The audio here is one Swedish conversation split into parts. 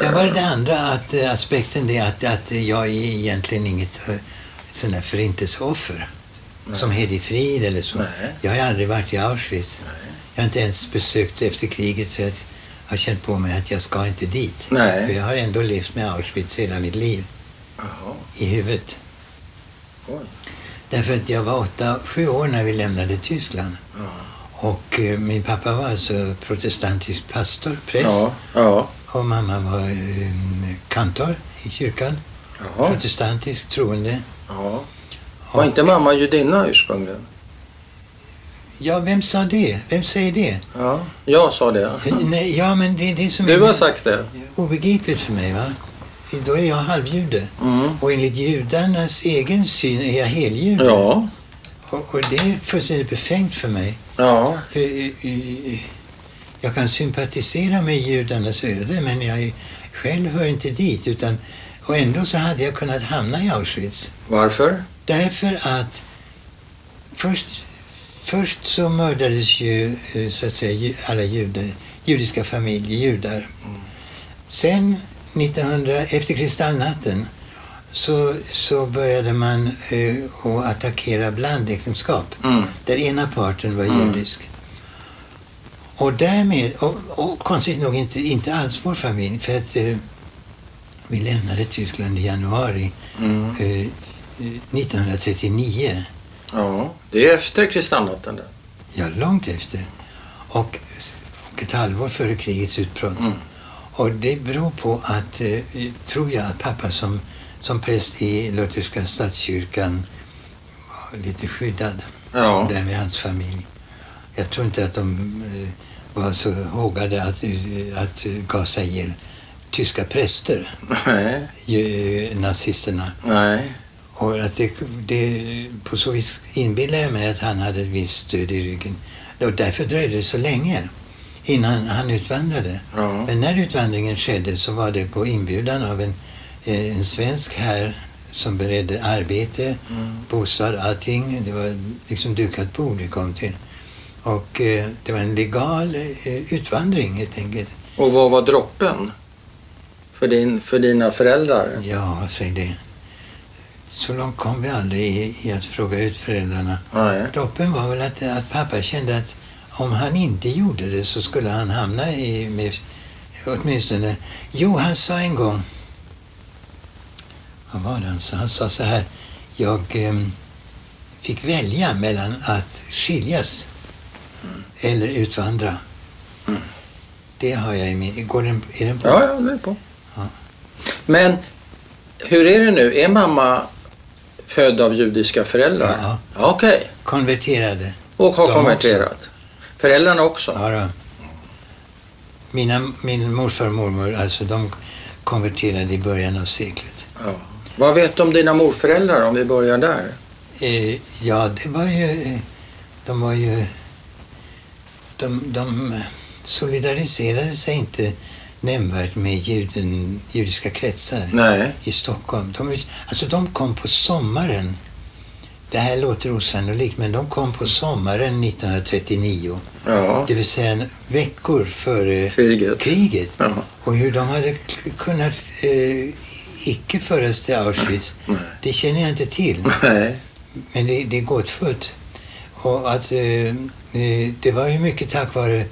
Sen var det det andra att, eh, aspekten det att, att jag är egentligen inget eh, sån där förintelseoffer. Som Hedi Frid eller så. Nej. Jag har aldrig varit i Auschwitz. Jag har inte ens besökt efter kriget så jag har känt på mig att jag ska inte dit. Nej. För jag har ändå levt med Auschwitz hela mitt liv Jaha. i huvudet. Oj. Därför att jag var åtta, sju år när vi lämnade Tyskland. Ja. Och eh, min pappa var alltså protestantisk pastor, präst. Ja. Ja. Och mamma var eh, kantor i kyrkan. Jaha. Protestantisk troende. Ja. Var inte mamma judinna ursprungligen? Ja, vem sa det? Vem säger det? Ja. Jag sa det. Nej, ja, men det är det som Du är har sagt det. obegripligt för mig. va? Då är jag halvjude. Mm. Och enligt judarnas egen syn är jag heljude. Ja. Och, och det är fullständigt befängt för mig. Ja. För, eh, eh, jag kan sympatisera med judarnas öde, men jag själv hör inte dit. Utan, och ändå så hade jag kunnat hamna i Auschwitz. Varför? Därför att först, först så mördades ju eh, så att säga alla judar, judiska familjer, judar. Sen 1900, efter kristallnatten så, så började man eh, att attackera blandäktenskap Mm. där ena parten var Mm. judisk. Och därmed, och, och konstigt nog inte, inte alls vår familj, för att eh, vi lämnade Tyskland i januari Mm. eh, 1939. Ja. Det är efter kristallnatten det. Ja, långt efter. Och, och ett halvår före krigets utbrott. Mm. Och det beror på att, eh, tror jag, att pappa som, som präst i lutherska statskyrkan var lite skyddad. Ja. Därmed hans familj. Jag tror inte att de eh, var så hågade att, att gasa ihjäl tyska präster, Nej. ju, nazisterna. Nej. Och att det, det, på så vis inbillar jag mig att han hade ett visst stöd i ryggen. Och därför dröjde det så länge innan han utvandrade. Ja. Men när utvandringen skedde så var det på inbjudan av en, eh, en svensk här som beredde arbete, Mm. bostad, allting. Det var liksom dukat bord vi kom till. Och eh, det var en legal eh, utvandring helt enkelt. Och vad var droppen? För, din, för dina föräldrar? Ja, säg det. Så långt kom vi aldrig i, i att fråga ut föräldrarna. Nej. Droppen var väl att, att pappa kände att om han inte gjorde det så skulle han hamna i, med, åtminstone, jo han sa en gång, vad var det han sa? Han sa så här, jag em, fick välja mellan att skiljas eller utvandra. Det har jag i min, går den, är den på? Ja, ja, det är på. Ja. Men hur är det nu? Är mamma född av judiska föräldrar? Ja. Okej. Konverterade. Och har De konverterat? Föräldrarna också? Ja, då. Mina, min morfar och mormor, alltså de konverterade i början av seklet. Ja. Vad vet du om dina morföräldrar om vi börjar där? Eh, ja, det var ju... De var ju... De, de solidariserade sig inte nämnvärt med juden, judiska kretsar Nej. i Stockholm. De, alltså de kom på sommaren. Det här låter osannolikt, men de kom på sommaren 1939. Ja. Det vill säga veckor före Kriget. kriget. Ja. Och hur de hade kunnat eh, icke föras till Auschwitz, Nej. det känner jag inte till. Nej. Men det, det är gåtfullt. Och att eh, det var ju mycket tack vare,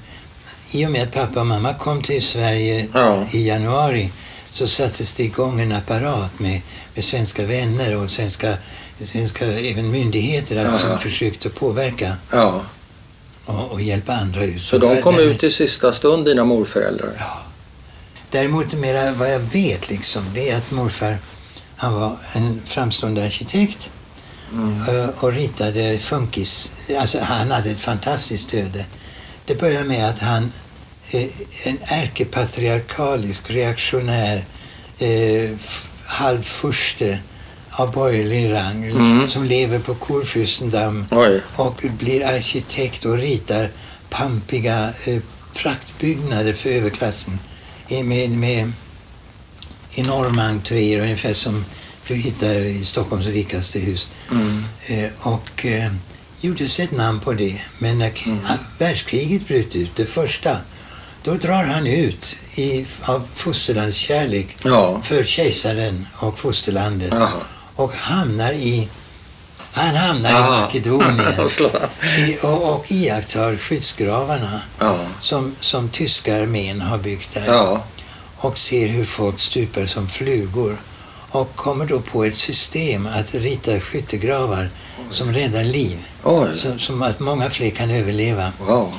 i och med att pappa och mamma kom till Sverige Ja. i januari, så sattes det igång en apparat med, med svenska vänner och svenska, svenska även myndigheter Ja. som försökte påverka Ja. och, och hjälpa andra ut. Så Och de kom där- ut i sista stund, dina morföräldrar? Ja. Däremot mera vad jag vet liksom, det är att morfar, han var en framstående arkitekt Mm. och ritade funkis. Alltså han hade ett fantastiskt öde. Det började med att han, eh, en ärkepatriarkalisk, reaktionär, eh, halvfurste av borgerlig rang Mm. som lever på Kurfürstendamm och blir arkitekt och ritar pampiga eh, praktbyggnader för överklassen med, med enorma entréer, ungefär som du hittar i Stockholms rikaste hus. Mm. Eh, och eh, gjorde sig ett namn på det. Men när Mm. ah, världskriget bröt ut, det första, då drar han ut i, av fosterlandskärlek Ja. för kejsaren och fosterlandet Jaha. och hamnar i han hamnar i Aha. Makedonien i, och, och iakttar skyddsgravarna Ja. som, som tyska armén har byggt där Ja. och ser hur folk stupar som flugor och kommer då på ett system att rita skyttegravar som räddar liv. Som, som att många fler kan överleva. Wow.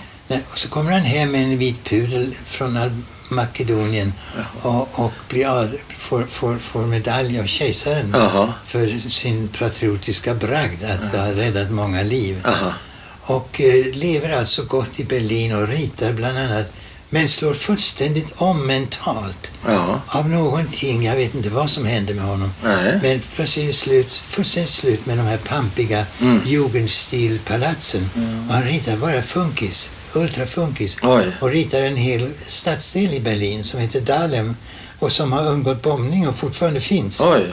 Och så kommer han hem med en vit pudel från Makedonien och, och blir får, får, får medalj av kejsaren Jaha. för sin patriotiska bragd att ha räddat många liv. Aha. Och eh, lever alltså gott i Berlin och ritar bland annat, men slår fullständigt om mentalt Ja. av någonting, jag vet inte vad som händer med honom. Nej. Men plötsligt slut, fullständigt slut med de här pampiga Mm. jugendstilpalatsen. Och han ritar bara funkis, ultrafunkis. Oj. Och ritar en hel stadsdel i Berlin som heter Dahlem och som har undgått bombning och fortfarande finns. Oj.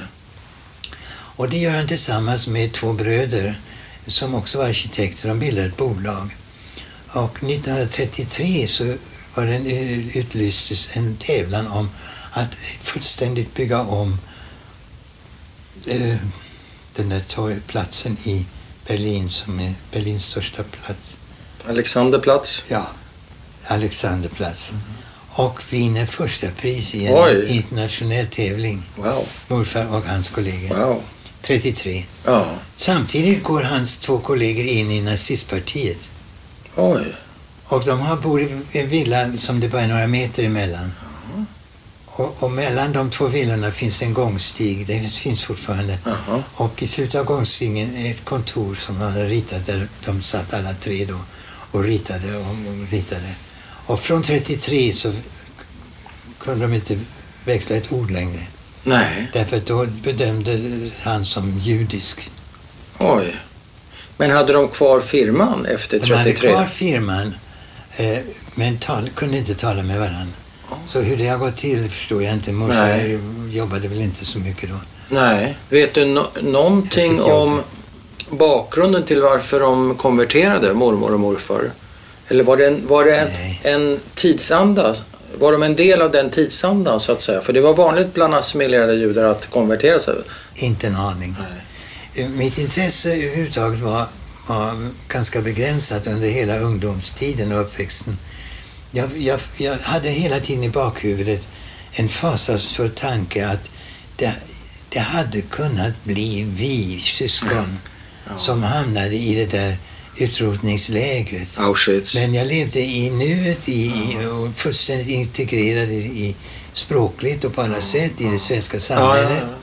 Och det gör han tillsammans med två bröder som också var arkitekter. De bildade ett bolag. Och 1933 så var det en, eh, utlystes en tävlan om att fullständigt bygga om eh, den där torgplatsen i Berlin som är Berlins största plats. Alexanderplatz. Ja, Alexanderplatz. Och vinner första pris i en Oj. internationell tävling. Wow. Morfar och hans kollegor. Wow. 33. Ja. Samtidigt går hans två kollegor in i nazistpartiet. Oj. Och de har bor i en villa som det bara är några meter emellan. Och, och mellan de två villorna finns en gångstig. Det finns fortfarande. Jaha. Och i slutet av gångstigen är ett kontor som de hade ritat där de satt alla tre då och ritade och, ritade. Och från 33 så kunde de inte växla ett ord längre. Nej. Därför att då bedömde han som judisk. Oj. Men hade de kvar firman efter De hade 33? kvar firman eh, men tal, kunde inte tala med varandra. Så hur det har gått till förstår jag inte. Morfar Nej. jobbade väl inte så mycket då. Nej. Vet du no någonting om bakgrunden till varför de konverterade, mormor och morfar? Eller var det en, var det en, Nej. en tidsanda? Var de en del av den tidsandan så att säga? För det var vanligt bland assimilerade judar att konvertera sig. Inte en aning. Eh, Mitt intresse överhuvudtaget var, var ganska begränsat under hela ungdomstiden och uppväxten. Jag, jag, jag hade hela tiden i bakhuvudet en fasansfull tanke att det, det hade kunnat bli vi syskon Ja. som hamnade i det där utrotningslägret. Auschwitz. Men jag levde i nuet i, i- och fullständigt integrerad i, språkligt och på alla sätt i det svenska ja, samhället. ja, ja.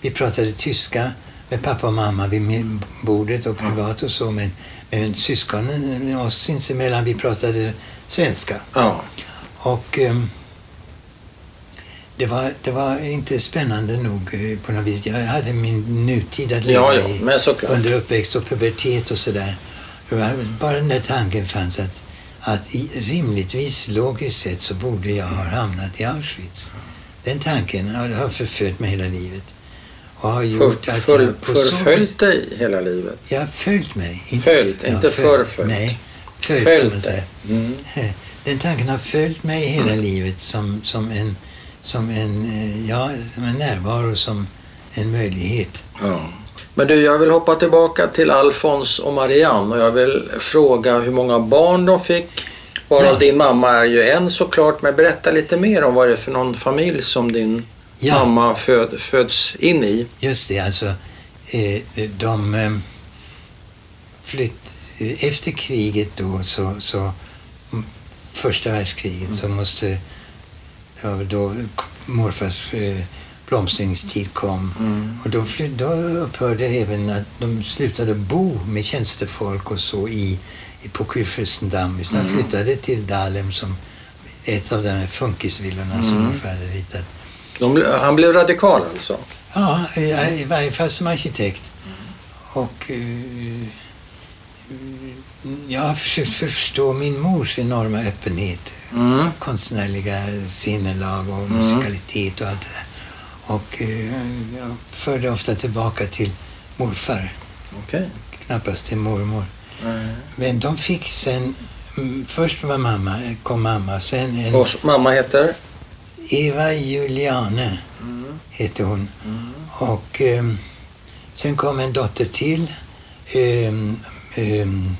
Vi pratade tyska med pappa och mamma vid bordet och privat och så, men, men syskonen oss sinsemellan, vi pratade svenska. ja. Och ehm, det, var, det var inte spännande nog eh, på något vis. Jag hade min nutid att leva Ja, ja, i under uppväxt och pubertet och sådär. Bara den där tanken fanns att, att i, rimligtvis, logiskt sett, så borde jag ha hamnat i Auschwitz. Den tanken har förföljt mig hela livet. Och har gjort För, att för, jag vis- förföljt dig hela livet? Jag har följt mig. Följt, inte förföljt. Nej, följt, Följt kan man säga. Mm. Den tanken har följt mig hela livet som, som, en, som, en, eh, ja, som en närvaro, som en möjlighet. Ja. Men du, jag vill hoppa tillbaka till Alfons och Marianne och jag vill fråga hur många barn de fick. Varav Ja. din mamma är ju en såklart, men berätta lite mer om vad det är för någon familj som din Ja. mamma föd, föds in i. Just det, alltså eh, de eh, flytt, eh, efter kriget då så, så mm, första världskriget så måste ja, då morfars eh, blomstringstid kom Mm. och då, fly, då upphörde även att de slutade bo med tjänstefolk och så i, i på Kurfürstendamm utan Mm. flyttade till Dahlem som ett av de här funkisvillorna som Mm. morfar hade ritat. De, han blev radikal alltså? Ja, i, varje fall som arkitekt. Och eh, jag har försökt förstå min mors enorma öppenhet, Mm. konstnärliga sinnelag och Mm. musikalitet och allt det där. Och eh, jag förde ofta tillbaka till morfar, Okej. knappast till mormor. Mm. Men de fick sen, mm, först var mamma, kom mamma, sen en Och mamma heter? Eva Juliane Mm. hette hon. Mm. Och ehm, sen kom en dotter till, ehm, ehm,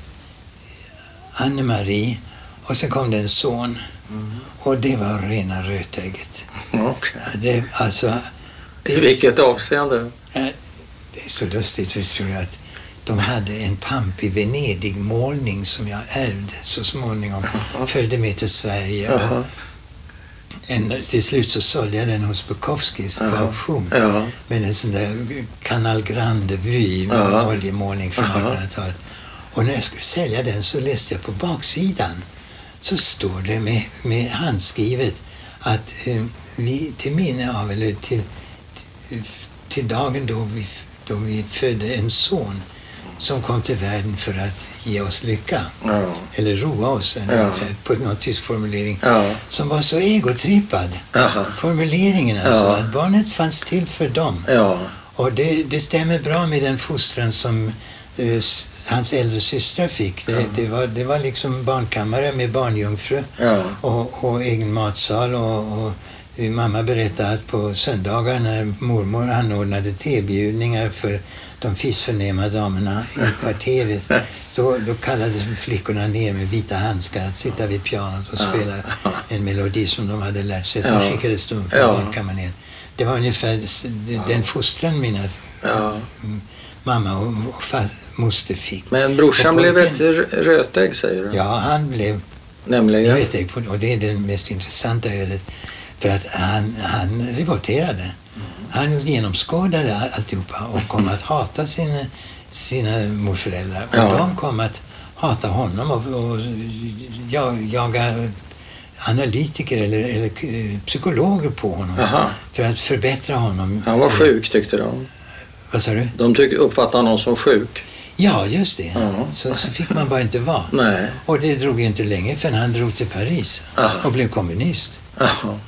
Anne-Marie. Och sen kom det en son. Mm. Och det var rena rötägget. Ja, Det, alltså, det, I vilket avseende? Eh, Det är så lustigt förstår jag att de hade en pampig Venedig-målning som jag ärvde så småningom. Följde med till Sverige. och Jaha. En, till slut så sålde jag den hos Bukowskis på Ja. auktion. Ja. Med en sån där Canal Grande-vy Ja. oljemålning från Aha. 1800-talet. Och när jag skulle sälja den så läste jag på baksidan. Så står det med, med handskrivet att eh, vi till minne av, eller till, till, till dagen då vi, då vi födde en son som kom till världen för att ge oss lycka. Ja. Eller roa oss, Ja. på någon tysk formulering. Ja. Som var så egotrippad. Jaha. Formuleringen alltså, Ja. att barnet fanns till för dem. Och det, det stämmer bra med den fostran som eh, hans äldre systrar fick. Det, det, var, det var liksom barnkammare med barnjungfru och, och egen matsal. Och, och eh, mamma berättade att på söndagar när mormor anordnade tebjudningar för de fisförnäma damerna i kvarteret, då, då kallades flickorna ner med vita handskar att sitta vid pianot och spela en melodi som de hade lärt sig. Ja. skickades de på Ja. barnkammaren. Det var ungefär den fostran mina Ja. mm, mamma och, och far, moster fick. Men brorsan blev ett pojken- rö- rötägg säger du? Ja, han blev Nämligen? rötägg och det är det mest intressanta ödet. För att han, han revolterade. Han genomskådade alltihopa och kom att hata sina, sina morföräldrar. Och Ja. de kom att hata honom och, och jag, jaga analytiker eller, eller eh, psykologer på honom. Jaha. För att förbättra honom. Han var sjuk tyckte de. Vad sa du? De tyck, uppfattade honom som sjuk. Ja, just det. Ja. Så, så fick man bara inte vara. Nej. Och det drog ju inte länge förrän han drog till Paris Aha. och blev kommunist. Jaha.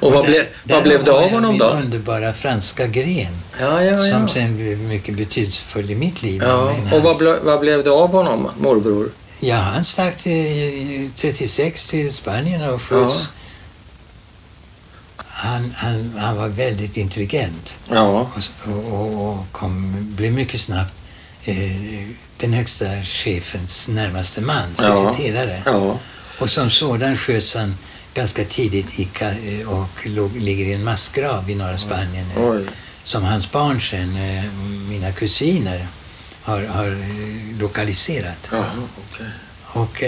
Och vad, ble, vad blev det av honom min då? underbara franska gren Ja, ja, som ja. sen blev mycket betydelsefull i mitt liv. ja. Och vad, ble, vad blev det av honom, morbror? Ja, han stack till 36 till Spanien och sköts. Ja. Han, han, han var väldigt intelligent Ja. och, och, och, kom, blev mycket snabbt eh, den högsta chefens närmaste man, Ja. sekreterare. Ja. Och som sådan sköts han ganska tidigt i, eh, och låg, ligger i en massgrav i norra Spanien. eh, Oj. Som hans barn sen, eh, mina kusiner, har, har lokaliserat. Jaha, okej. Och,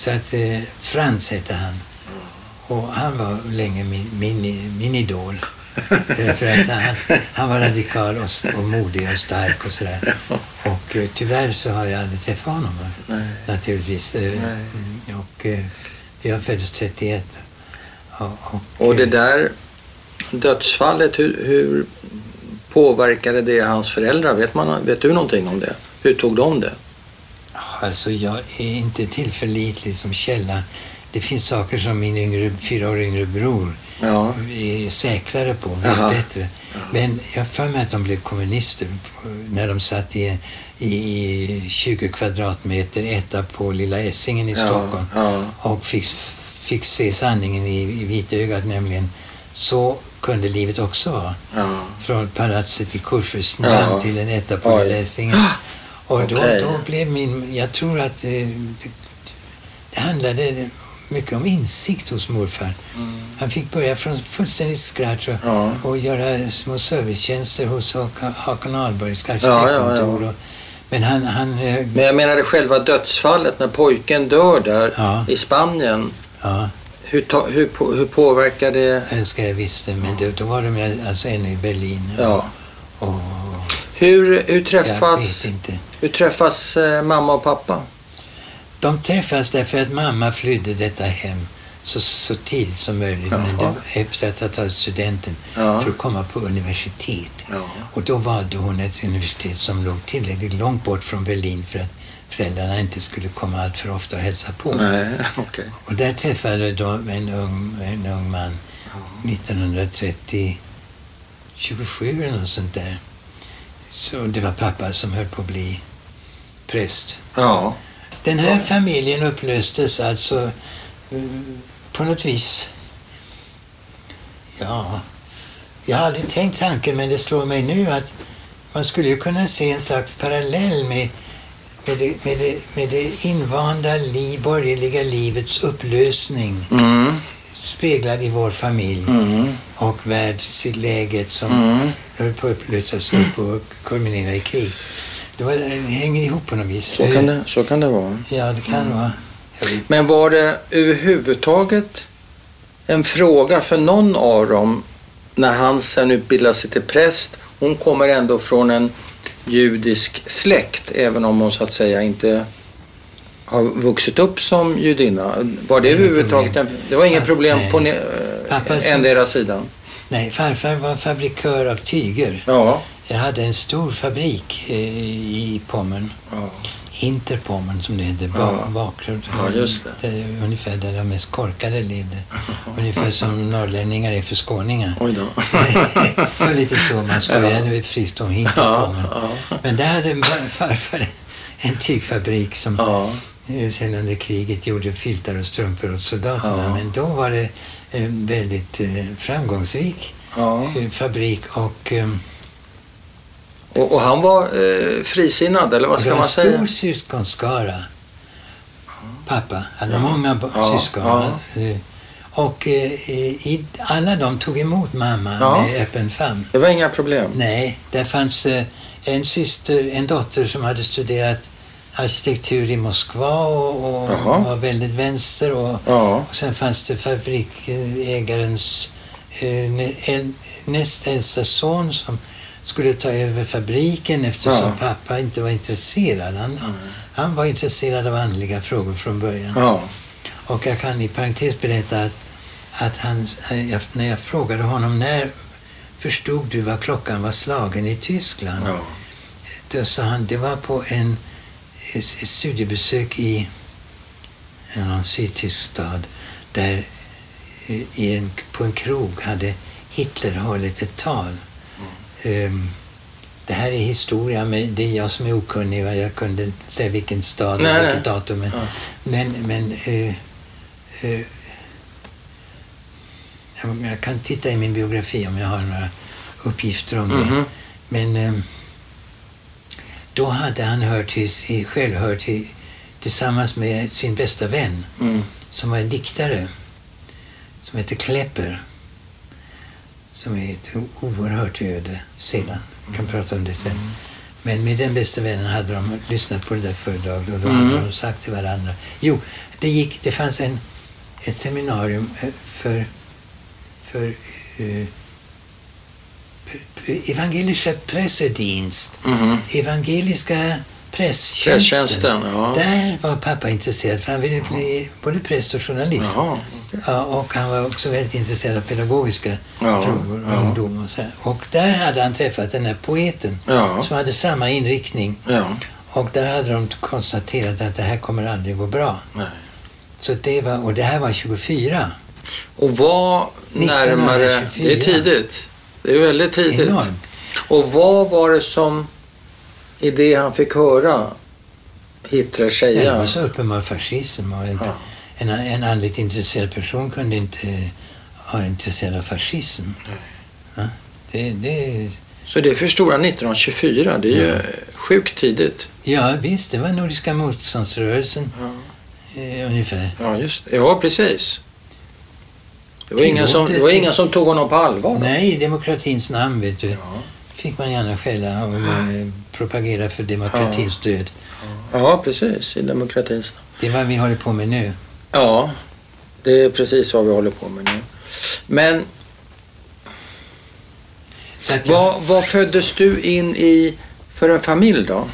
så att Frans hette han. Och han var länge min, min, min idol. För att han, han var radikal och, och modig och stark och sådär. Och eh, tyvärr så har jag aldrig träffat honom. Nej. Naturligtvis. Nej. mm, Och eh, jag föddes 31. Och, och, det där dödsfallet, hur, hur påverkade det hans föräldrar? Vet, man, vet du någonting om det? Hur tog de det? Alltså jag är inte tillförlitlig som källa. Det finns saker som min yngre, fyra år yngre bror Ja. är säkrare på, vet Jaha. bättre. Men jag för mig att de blev kommunister när de satt i, i 20 kvadratmeter etta på Lilla Essingen i Ja, Stockholm ja. och fick, fick se sanningen i, i vitögat, nämligen så kunde livet också vara. Ja. Från palatset i Kurfürstendamm Ja. till en etta på. Lilla Essingen. Och då, Okej. då blev min, jag tror att det, det, det handlade mycket om insikt hos morfar. Han fick börja från fullständigt scratch och, Ja. och göra små servicetjänster hos Hak- Hakon Ahlbergs Ja, ja, arkitektkontor. ja. och- Men han, han eh, Men jag menade själva dödsfallet när pojken dör där Ja. i Spanien. Ja, Hur, ta, hur, på- hur påverkar det? önskar jag visste, men då, då var de ju alltså ännu i Berlin. Ja. Och, Hur, hur, jag träffas, vet inte. hur träffas eh, mamma och pappa? De träffas därför att mamma flydde detta hem så, så tidigt som möjligt, Jaha. det, efter att ha tagit studenten, Ja. för att komma på universitet. Ja. Och då valde hon ett universitet som låg tillräckligt långt bort från Berlin för att föräldrarna inte skulle komma allt för ofta och hälsa på. Nej, okej. Och där träffade de en ung, en ung man 1930, 27 eller något sånt där. Så det var pappa som höll på att bli präst. Ja. Den här familjen upplöstes alltså eh, på något vis Ja, jag har aldrig tänkt tanken men det slår mig nu att man skulle ju kunna se en slags parallell med, med, det, med, det, med det invanda liv, borgerliga livets upplösning Mm. speglad i vår familj Mm. och världsläget som Mm. höll på att upplösas upp och kulminera i krig. Det, var, det hänger ihop på något vis. Så, kan det, så kan det vara. Ja, det kan vara. Jag vet. Men var det överhuvudtaget en fråga för någon av dem när han sen utbildade sig till präst? Hon kommer ändå från en judisk släkt även om hon så att säga inte har vuxit upp som judinna. Var det överhuvudtaget en, det var inget problem nej. på ne, endera sidan? Nej, farfar var fabrikör av tyger. Ja. Jag hade en stor fabrik eh, i Pommern. ja. Hinterpommern som det heter, Ja. ba- bakgrund. Ja, just det. är ungefär där de mest korkade levde. Ungefär som norrlänningar är för skåningar. Oj då. det var lite så man skojade friskt om Ja, Hinterpommern. ja. Men där hade farfar en tygfabrik som Ja. eh, sen under kriget gjorde filtar och strumpor åt soldaterna. Ja. Men då var det en väldigt eh, framgångsrik Ja. eh, fabrik och eh, Och, och han var eh, frisinnad, eller vad det ska var man en säga? stor syskonskara. Pappa hade Ja. många Ja, syskon. ja. Eh, Och eh, i, alla de tog emot mamma Ja. med öppen famn. Det var inga problem? Nej, där fanns eh, en syster, en dotter som hade studerat arkitektur i Moskva och, och Jaha. var väldigt vänster. Och, Ja. och sen fanns det fabrikägarens eh, näst äldsta son som skulle ta över fabriken eftersom Ja. pappa inte var intresserad. Han, han var intresserad av andliga frågor från början. Ja. Och jag kan i parentes berätta att, att han, när jag frågade honom när förstod du vad klockan var slagen i Tyskland? ja. Då sa han, det var på en, ett studiebesök i någon sydtysk stad där i en, på en krog hade Hitler hållit ett tal. Ehm, det här är historia, men det är jag som är okunnig. va? Jag kunde inte säga vilken stad och vilket datum. Men, Ja. men, men eh, eh, jag, kan titta i min biografi om jag har några uppgifter om det. Mhm. Men eh, då hade han hört till, själv hört till, tillsammans med sin bästa vän Mm. som var en diktare som heter Klepper. Som är ett oerhört öde sedan. Jag kan prata om det sen. Men med den bästa vännen hade de lyssnat på det där föredraget och då Mm. hade de sagt till varandra. Jo, det, gick, det fanns en, ett seminarium eh, för, för p- evangeliska pressedienst. Mhm. Evangeliska presstjänsten. Presstjänsten, ja. Där var pappa intresserad för han ville bli både präst och journalist. Ja, och han var också väldigt intresserad av pedagogiska Ja, frågor och ja. ungdom och så här. Och där hade han träffat den här poeten som hade samma inriktning. Och där hade de konstaterat att det här kommer aldrig gå bra. Nej. Så det var, och det här var 24. Och var närmare... Det är 1924. tidigt. Det är väldigt tidigt. Enormt. Och vad var det som i det han fick höra Hitler Det säga? var så uppenbar fascism och en, Ja. en, en andligt intresserad person kunde inte vara intresserad av fascism. Ja, det, det, Så det förstod han 1924. Det är ju Ja. sjukt tidigt. ja, visst, det var Nordiska motståndsrörelsen Ja, eh, ungefär. ja just det. Ja, precis. Det var, ingen som, det var ingen som tog honom på allvar. Nej, i demokratins namn vet du. Ja. fick man gärna skälla och eh, propagera för demokratins död. ja, precis. I demokratins. Det är vad vi håller på med nu. Ja, det är precis vad vi håller på med nu. Men jag, vad, vad föddes du in i för en familj då?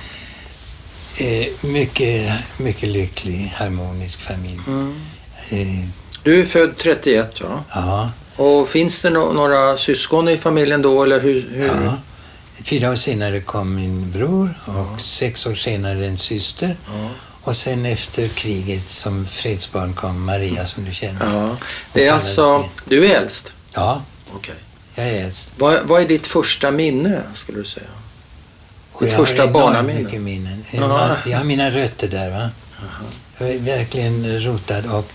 eh, mycket, mycket lycklig, harmonisk familj. Eh, Du är född 31 va? ja, Och finns det no- några syskon i familjen då eller hur? hur? ja. Fyra år senare kom min bror och sex år senare en syster. Och sen efter kriget som fredsbarn kom Maria som du känner. ja. Det är alltså, du är äldst? Ja, Okej. jag är äldst. Vad, vad är ditt första minne skulle du säga? Ditt jag har första barnaminne? mycket minnen. Ja. Jag har mina rötter där. va. Jag är verkligen rotad och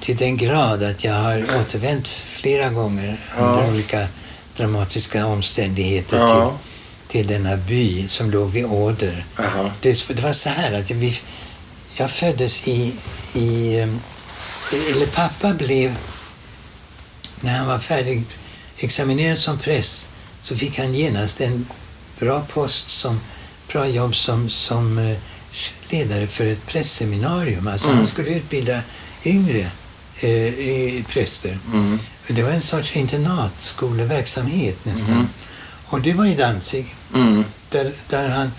till den grad att jag har återvänt flera gånger Ja. under olika dramatiska omständigheter Ja. till, till denna by som låg vid. Aha. Det, det var så här att vi, jag föddes i, i... Eller pappa blev... När han var färdig examinerad som präst så fick han genast en bra post som bra jobb som, som eh, ledare för ett prästseminarium. Alltså Mm. han skulle utbilda yngre eh, präster. Mm. Det var en sorts internatskoleverksamhet nästan. Mhm. Och det var i Danzig. Mm. Där, där han,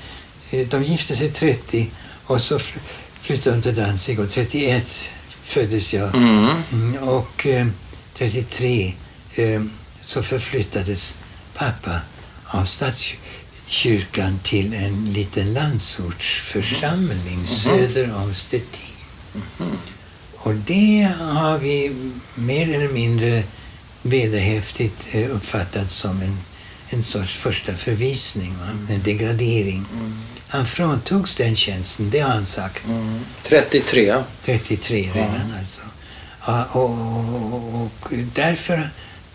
eh, de gifte sig 30 och så fly- flyttade de till Danzig och 31 föddes jag. Mm. Mm, och eh, 33 eh, så förflyttades pappa av statskyrkan till en liten landsortsförsamling söder om Stettin. Och det har vi mer eller mindre vederhäftigt eh, uppfattat som en, en sorts första förvisning, va? en degradering. Han fråntogs den tjänsten, det har han sagt. Mm. 33. 33 redan alltså. Ja, och, och, och därför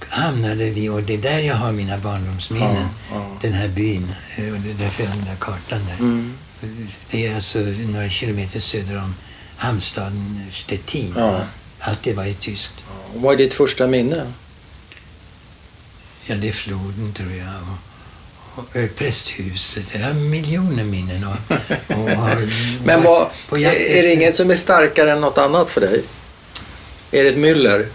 hamnade vi, och det är där jag har mina barndomsminnen, ja. den här byn. eh, Och det är därför jag har den där kartan där. Mm. Det är alltså några kilometer söder om hamnstaden Stettin. Ja. Allt det var ju tyskt. Och Vad är ditt första minne? Ja, det är floden tror jag. Och, och ö, prästhuset. Jag har miljoner minnen. Och, och har Men vad, är, är det inget som är starkare än något annat för dig? Är det ett myller?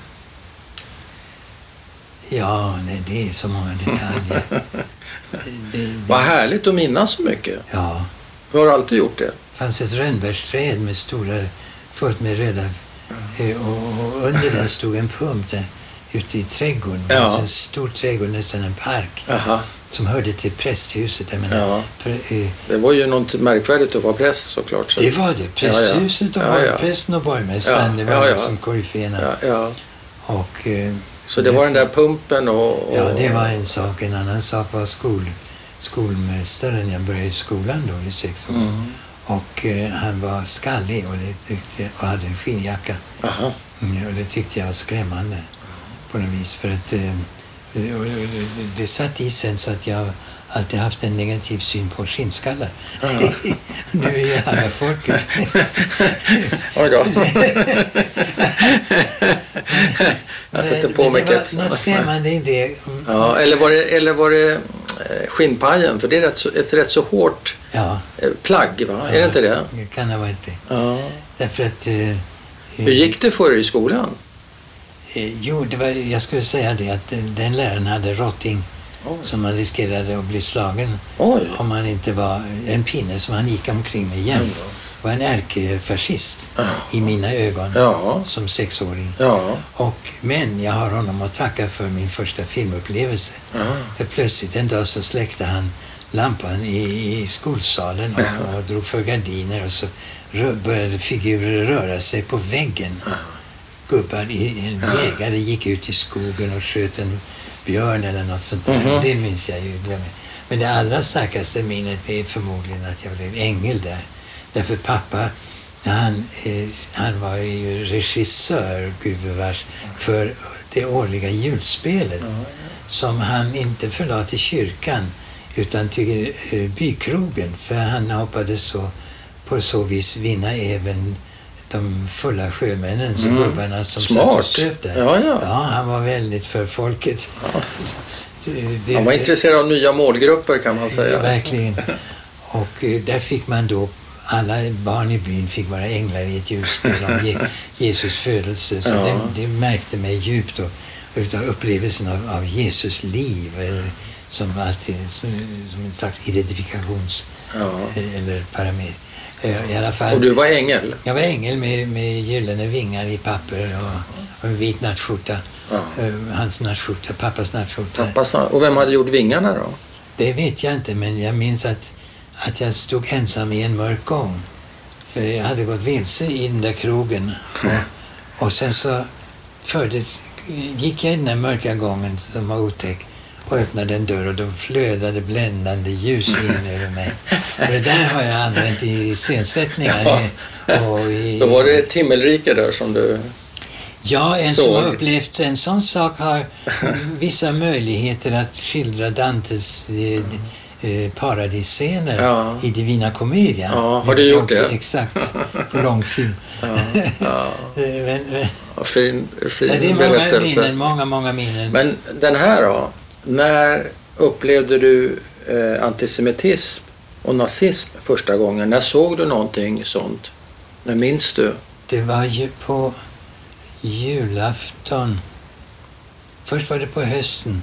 Ja, nej, det är så många detaljer. det, det, Vad härligt att minnas så mycket. ja, Du har alltid gjort det. Det fanns ett rönnbärsträd med stora, fullt med röda eh, och, och under den stod en pump där, ute i trädgården. Det Ja. fanns en stor trädgård, nästan en park, Aha. som hörde till prästhuset. Jag menar, Ja. pre- eh, Det var ju något märkvärdigt att vara präst såklart. Så. det var det. Prästhuset och Ja, ja. prästen och borgmästaren, det var liksom koryféerna. Och, eh, Så det var den där pumpen och... och Ja, det var en sak. En annan sak var skol, skolmästaren. Jag började i skolan då i sex år. Mm. Och eh, han var skallig och, det tyckte, och hade en skinnjacka. Mm, och det tyckte jag var skrämmande på något vis. För att eh, och- det satt i sen så att jag alltid haft en negativ syn på skinnskallar. Ja. nu är ju alla folket. Oj då. jag sätter på mig det kepsen. något skrämmande i det. Ja, eller var det, eller var det skinnpajen? För det är rätt så, ett rätt så hårt Ja, eh, plagg, va? Är det inte det? Det kan ha varit det. Ja. Därför att... Eh, Hur gick det för er i skolan? Eh, jo, det var, jag skulle säga det att eh, den läraren hade rotting Oj. som man riskerade att bli slagen Oj. om man inte var en pinne som han gick omkring med jämt. Var en ärkefascist Ja. i mina ögon Ja. som sexåring. Ja. Och, men jag har honom att tacka för min första filmupplevelse. För plötsligt en dag så släckte han lampan i, i skolsalen och, och drog för gardiner och så började figurer röra sig på väggen. Gubbar, i, en jägare gick ut i skogen och sköt en björn eller något sånt där. Mhm. Det minns jag ju. Men det allra starkaste minnet är förmodligen att jag blev ängel där. Därför pappa, han, eh, han var ju regissör, gubevars, för det årliga julspelet som han inte förlade till kyrkan utan till eh, bykrogen för han hoppades så på så vis vinna även de fulla sjömännen, så Mm. gubbarna som Smart. satt och söp där. Ja, ja. han var väldigt för folket. Ja. Det- det- Han var intresserad av nya målgrupper kan man Ja, säga. verkligen. Och eh, där fick man då, alla barn i byn fick vara änglar i ett julspel om Je- Jesus födelse. Så Ja. det, det märkte mig djupt och, utav upplevelsen av, av Jesus liv eh, som alltid som, som en slags identifikations Ja. eh, eller parameter. Eh, I alla fall. Och du var ängel? Jag var ängel med, med gyllene vingar i papper och, och en vit nattskjorta. Ja. Eh, Hans nattskjorta, pappas nattskjorta. Pappa sa- Och vem hade gjort vingarna då? Det vet jag inte, men jag minns att, att jag stod ensam i en mörk gång. För jag hade gått vilse i den där krogen. Och, och sen så fördes, gick jag i den där mörka gången som var otäck och öppnade en dörr och då flödade bländande ljus in över mig. Och det där har jag använt i scensättningar. i- Och i, Då var det ett himmelrike där som du... Ja, en som har upplevt en sån sak har vissa möjligheter att skildra Dantes eh, eh, paradisscener Ja. i Divina Commedia. Ja, har du gjort det? Exakt, på långfilm. Ja, ja. Eh, men, men, Ja, fin fin det är många minnen, många, många minnen. Men den här då? När upplevde du eh, antisemitism och nazism första gången? När såg du någonting sånt? När minns du? Det var ju på julafton. Först var det på hösten.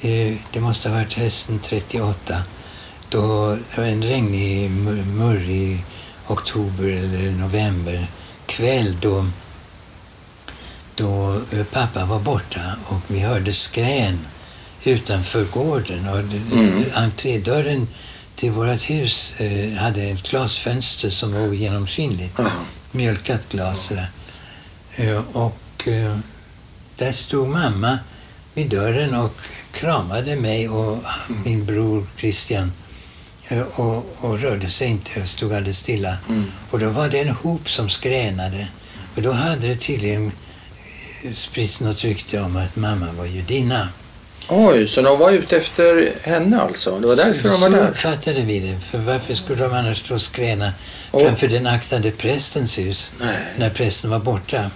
Eh, Det måste ha varit hösten 38. Då det var en regnig, mur- murrig oktober eller november kväll då, då eh, pappa var borta och vi hörde skrän utanför gården. Och Mm. entrédörren till vårt hus eh, hade ett glasfönster som var ogenomskinligt Ja. mjölkat glas. Eh, Och eh, där stod mamma vid dörren och kramade mig och min bror Christian. Eh, Och, och rörde sig inte och stod alldeles stilla. Mm. Och då var det en hop som skränade. Och då hade det tydligen eh, spritts något rykte om att mamma var judinna. Oj, så de var ute efter henne alltså? Det var därför de var Så där? uppfattade vi det. För varför skulle de annars stå och skräna Och- framför den aktade prästens hus Nej. när prästen var borta?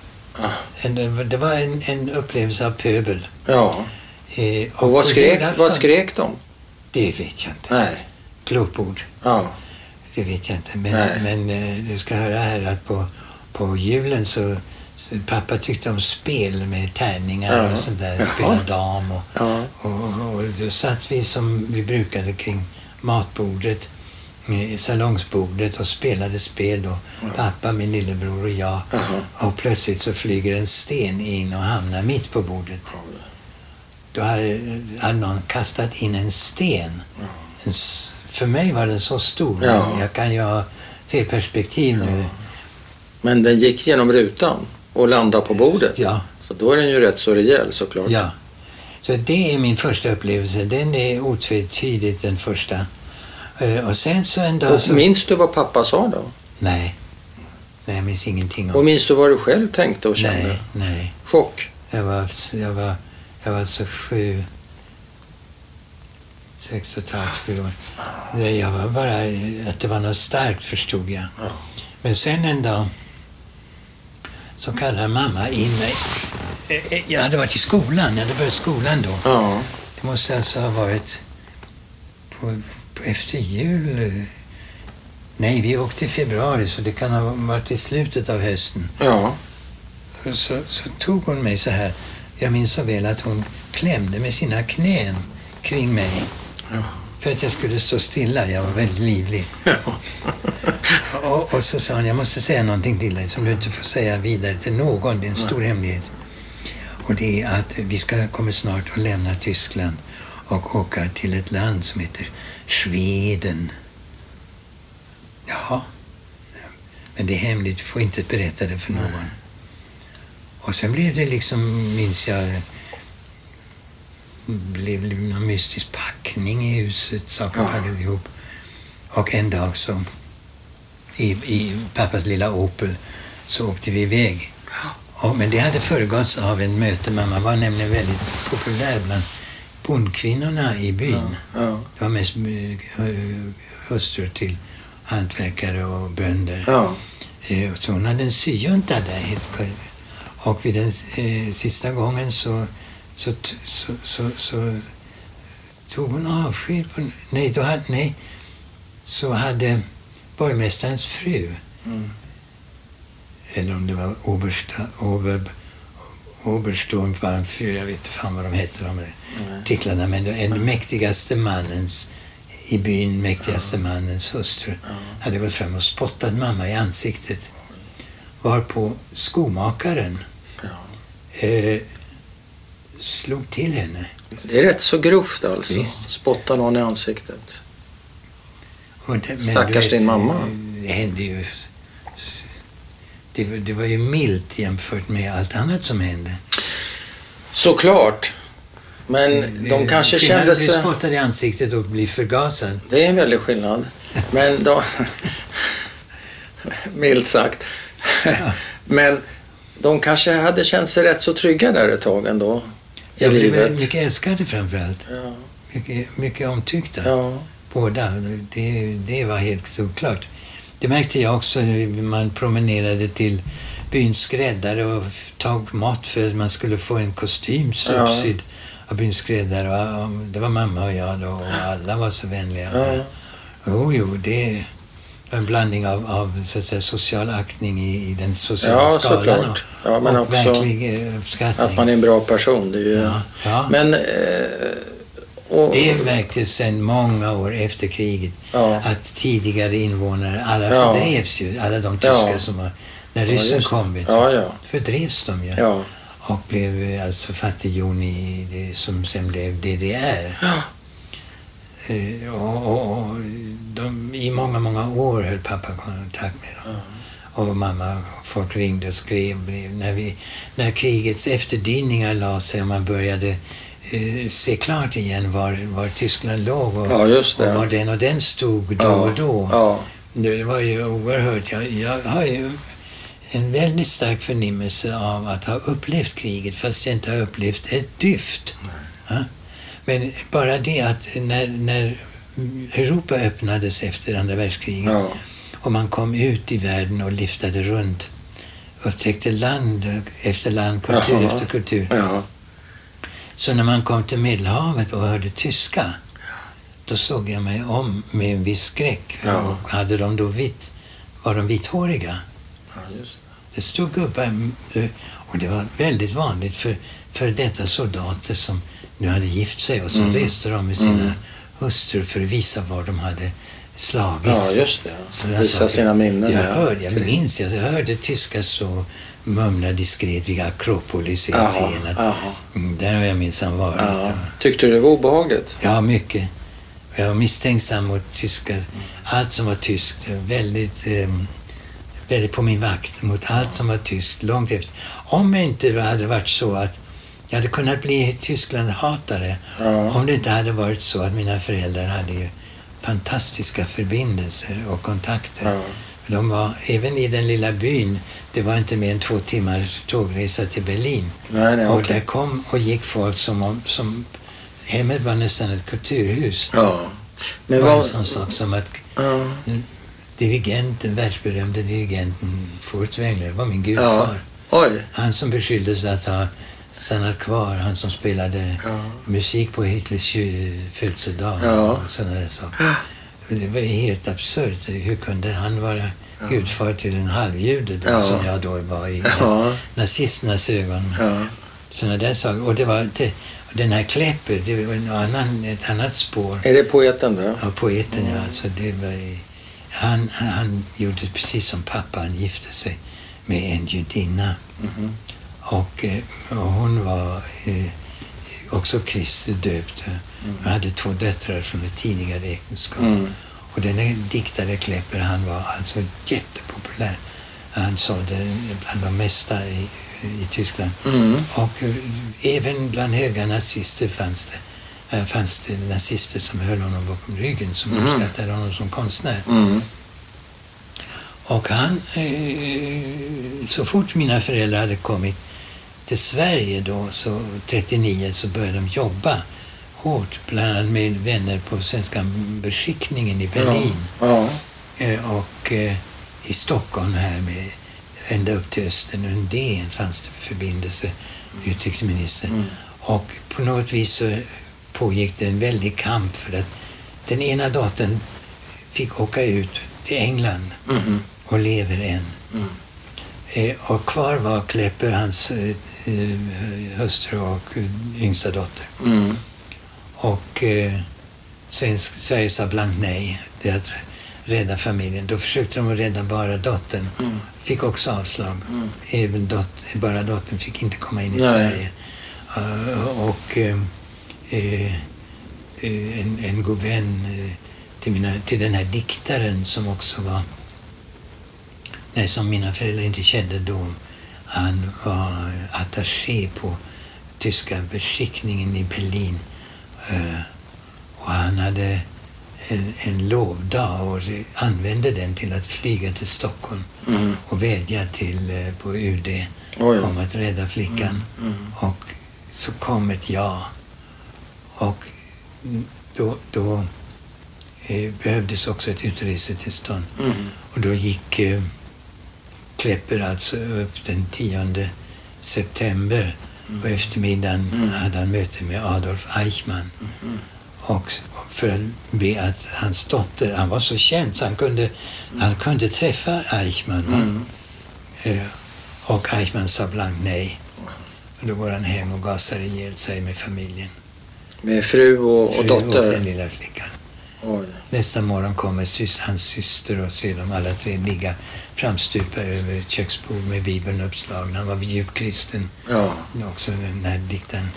En, det var en, en upplevelse av pöbel. Ja. Eh, Och vad på skrek, vad skrek de? Det vet jag inte. Nej. Glåpord, Ja. det vet jag inte. Men, Nej. men eh, du ska höra här att på, på julen så, så pappa tyckte om spel med tärningar Ja. och sånt där. Spela dam och, Ja. och, och då satt vi som vi brukade kring matbordet, eh, salongsbordet och spelade spel då. Pappa, min lillebror och jag. Jaha. Och plötsligt så flyger en sten in och hamnar mitt på bordet. Då hade, hade någon kastat in en sten. En, s- för mig var den så stor. Ja. Jag kan ju ha fel perspektiv nu. Men den gick genom rutan och landade på bordet? Ja, Så då är den ju rätt så rejäl såklart. ja. Så det är min första upplevelse. Den är otvetydigt den första. Eh, Och sen så en dag Och så... minns du vad pappa sa då? Nej. Nej, jag minns ingenting Och om minns du vad du själv tänkte och kände? Nej, nej. Chock? Jag var, jag var, jag var alltså sju, sex och ett halvt, sju år. Nej, jag var bara, att det var något starkt förstod jag. Ja. Men sen en dag så kallar mamma in mig. Eh, eh, Jag hade varit i skolan, jag hade börjat skolan då. Ja. Det måste alltså ha varit på efter jul. Nej, vi åkte i februari så det kan ha varit i slutet av hösten. Ja. Så, så tog hon mig så här. Jag minns så väl att hon klämde med sina knän kring mig. Ja. För att jag skulle stå stilla. Jag var väldigt livlig. ja. Och, och så sa hon, jag måste säga någonting till dig som du inte får säga vidare till någon. Det är en stor hemlighet. Och det är att vi ska, kommer snart att lämna Tyskland och åka till ett land som heter Sweden. Jaha. Men det är hemligt, du får inte berätta det för någon. Och sen blev det liksom, minns jag, blev någon mystisk packning i huset. Saker Ja. packades ihop. Och en dag så, i, i pappas lilla Opel, så åkte vi iväg. Och, men det hade föregåtts av en möte. Mamma var nämligen väldigt populär bland bondkvinnorna i byn. Ja. Det var mest hustrur till hantverkare och bönder. Ja. Eh, Så hon hade en syjunta där. helt. Och vid den eh, sista gången så, så, så, så, så tog hon avsked. På, nej, då hade, nej, så hade borgmästarens fru, Mm. eller om det var Obersta, Ober, Obersturmbannfyr, jag vet inte fan vad de hette de där titlarna, men den mäktigaste mannens i byn mäktigaste mannens hustru hade gått fram och spottat mamma i ansiktet. Varpå skomakaren eh, slog till henne. Det är rätt så grovt alltså. Visst. Spotta någon i ansiktet. Och det, Stackars vet, din mamma. Det hände ju... Det, var- det var ju milt jämfört med allt annat som hände. Såklart. Men de kanske skillnaden kände sig... spottad i ansiktet och bli förgasad. Det är en väldig skillnad. Men de... Milt sagt. Men de kanske hade känt sig rätt så trygga där ett tag ändå. I Jag blev livet. mycket älskade framförallt. Ja. Mycket, mycket omtyckta. Ja. Båda. Det, det var helt såklart. Det märkte jag också när man promenerade till byns skräddare och tog mat för att man skulle få en kostym Ja. uppsydd av byns skräddare. Det var mamma och jag då och alla var så vänliga. Ja. Jo, jo, det var en blandning av, av så att säga, social aktning i, i den sociala Ja, skalan såklart. Ja, men och också verklig eh, uppskattning. Att man är en bra person. Det är ju... ja, ja. Men... Eh, och, Det märktes sedan många år efter kriget ja. att tidigare invånare, alla fördrevs ju. Alla de tyskar Ja. som var, när ryssen kom, vet Ja, ja. fördrevs de ju. Ja. Och blev alltså fattighjon i det som sen blev DDR. Eh, och, och, och de, I många, många år höll pappa kontakt med dem. Och mamma, folk ringde och skrev brev. När, vi, när krigets efterdyningar la sig och man började se klart igen var, var Tyskland låg och, Ja, och var den och den stod då ja. och då. Ja. Det, var ju oerhört. Jag, jag har ju en väldigt stark förnimmelse av att ha upplevt kriget fast jag inte har upplevt ett dyft. Ja? Men bara det att när, när Europa öppnades efter andra världskriget Ja. och man kom ut i världen och liftade runt upptäckte land efter land, kultur Jaha. efter kultur. Så när man kom till Medelhavet och hörde tyska, då såg jag mig om med en viss skräck. Ja. Och hade de då vitt, var de vithåriga? ja, just det. Det stod gubbar, och det var väldigt vanligt för, för detta soldater som nu hade gift sig och så Mm. reste de med sina Mm. hustrur för att visa var de hade slagits. Ja, just det. Visa saker. sina minnen. Jag ja. hörde, jag minns, jag hörde tyskar så mumla diskret vid Akropolis i Aten. Mm, där har jag minsann varit. Ja. Tyckte du det var obehagligt? Ja, mycket. Jag var misstänksam mot tyskar. Allt som var tyskt. Väldigt, eh, väldigt på min vakt mot allt som var tyskt långt efter. Om det inte hade varit så att jag hade kunnat bli Tyskland-hatare Ja. om det inte hade varit så att mina föräldrar hade ju fantastiska förbindelser och kontakter. Ja. De var, även i den lilla byn, det var inte mer än två timmars tågresa till Berlin. Nej, nej, och okej. där kom och gick folk som om, som hemmet var nästan ett kulturhus. Ja. Det Men var en vad... sån sak som att Ja. dirigenten, världsberömde dirigenten Furtwängler var min gudfar. Oj. Han som beskylldes att ha stannat kvar, han som spelade Ja. musik på Hitlers födelsedag Ja. och sådana där saker. Det var ju helt absurt. Hur kunde han vara gudfar till en halvjude då, Ja. som jag då var i Ja. nazisternas ögon? Ja. Sådana där saker. Och det var det, och den här Klepper, det var en annan, ett annat spår. Är det poeten då? Ja, poeten ja. Alltså, det var, han, han gjorde precis som pappa, han gifte sig med en judinna. Mhm. Och, eh, och hon var eh, också kristet döpt. Han hade två döttrar från ett tidigare äktenskap. Mm. Och den här diktare Klepper, han var alltså jättepopulär. Han sålde bland de mesta i, i Tyskland. Mm. Och eh, även bland höga nazister fanns det, eh, fanns det nazister som höll honom bakom ryggen, som Mm. uppskattade honom som konstnär. Mm. Och han, eh, så fort mina föräldrar hade kommit till Sverige då, så 39, så började de jobba hårt, bland annat med vänner på Svenska beskickningen i Berlin Ja. eh, och eh, i Stockholm här med ända upp till Östen Undén fanns det förbindelse, utrikesminister. Mm. Och på något vis så pågick det en väldig kamp för att den ena dottern fick åka ut till England Mhm. och lever än. Mm. Eh, och kvar var Klepper, hans eh, eh, hustru och yngsta dotter. Mm. Och eh, svensk, Sverige sa blankt nej till att rädda familjen. Då försökte de att rädda bara dottern. Mm. Fick också avslag. Mm. Även dot, bara dottern fick inte komma in i Nej. Sverige. Eh, och eh, en, en god vän till, mina, till den här diktaren som också var, nej, som mina föräldrar inte kände då. Han var attaché på tyska beskickningen i Berlin. Eh, och han hade en, en lovdag och använde den till att flyga till Stockholm Mm. och vädja till, eh, på UD Oj. om att rädda flickan. Mm. Och så kom ett ja. Och då, då eh, behövdes också ett utresetillstånd. Mm. Och då gick eh, Klepper alltså upp den 10 september. På eftermiddagen Mm. hade han möte med Adolf Eichmann. Mm. Och för att be att hans dotter, han var så känd så han kunde, han kunde träffa Eichmann. va? Mm. Eh, Och Eichmann sa blankt nej. Och då går han hem och gasar ihjäl sig med familjen. Med fru och, och Fru dotter? och den lilla flickan. Oj. Nästa morgon kommer hans syster och ser dem alla tre ligga framstupa över ett köksbord med Bibeln uppslagen. Han var djupt kristen Ja, också, den här diktaren.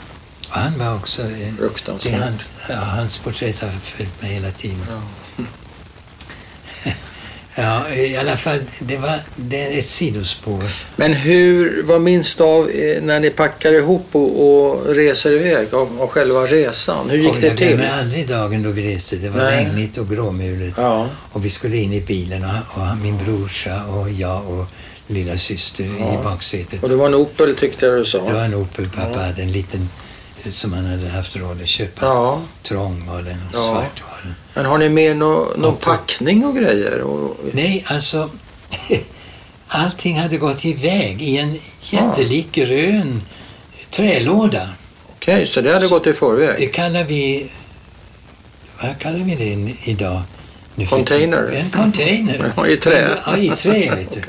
Och han var också... fruktansvärt. hans, ja, hans porträtt har följt mig hela tiden. Ja. Ja, i alla fall, det var det ett sidospår. Men hur, vad minns du av eh, när ni packar ihop och, och reser iväg av, av själva resan? Hur gick och det jag till? glömmer aldrig dagen då vi reste. Det var Nej. regnigt och gråmulet. Ja, Och vi skulle in i bilen och, och min brorsa och jag och lilla syster Ja. i baksätet. och det var en Opel tyckte jag du sa. Det var en Opel pappa Ja. hade, en liten som han hade haft råd att köpa. Ja, Trång var den och Ja. svart var den. men har ni med nå- någon packning och grejer? Och, Nej, alltså allting hade gått iväg i en jättelik grön trälåda. Okej, så det hade gått i Det förväg? kallar vi... Vad kallar vi det idag? Nu Container? En container. Ja, i trä. Ja, i trä, vet du.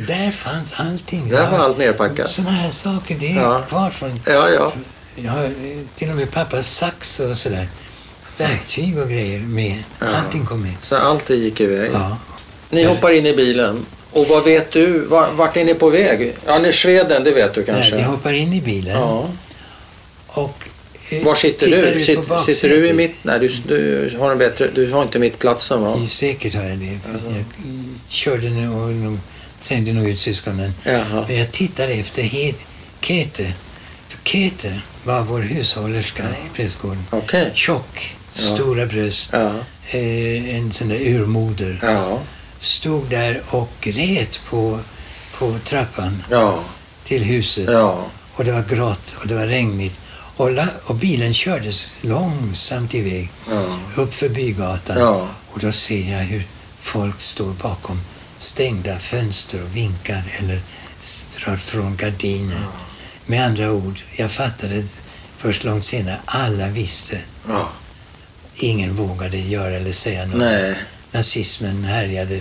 Och där fanns allting. Där var allt nerpackat? Sådana här saker, det är Ja. kvar från... Ja, ja. Jag har eh, till och med pappas sax och sådär. Verktyg och grejer med. Ja. Allting kom med. Så allt det gick iväg? Ja. Ni hoppar in i bilen. Och vad vet du? Var- Vart är ni på väg? Ja, ni Sweden, det vet du kanske? vi hoppar in i bilen Ja. och... eh, Var sitter du? ut Sitter, du i mitt? Nej, du, du, har en bättre, du har inte mittplatsen va? I- Säkert har jag det. Jaha. Jag körde nu och nog, trängde nog ut syskonen. Jaha. Men jag tittade efter het, Kete. Kete var vår hushållerska i prästgården. Okej. Tjock, Ja. stora bröst, Ja. eh, en sån där urmoder. Ja. Stod där och grät på, på trappan Ja. till huset. Ja. Och det var grått och det var regnigt. Och, la, och bilen kördes långsamt iväg Ja. upp för bygatan. Ja. Och då ser jag hur folk står bakom stängda fönster och vinkar eller drar från gardiner. Med andra ord, jag fattade först långt senare, alla visste. Ja. Ingen vågade göra eller säga något. Nej. Nazismen härjade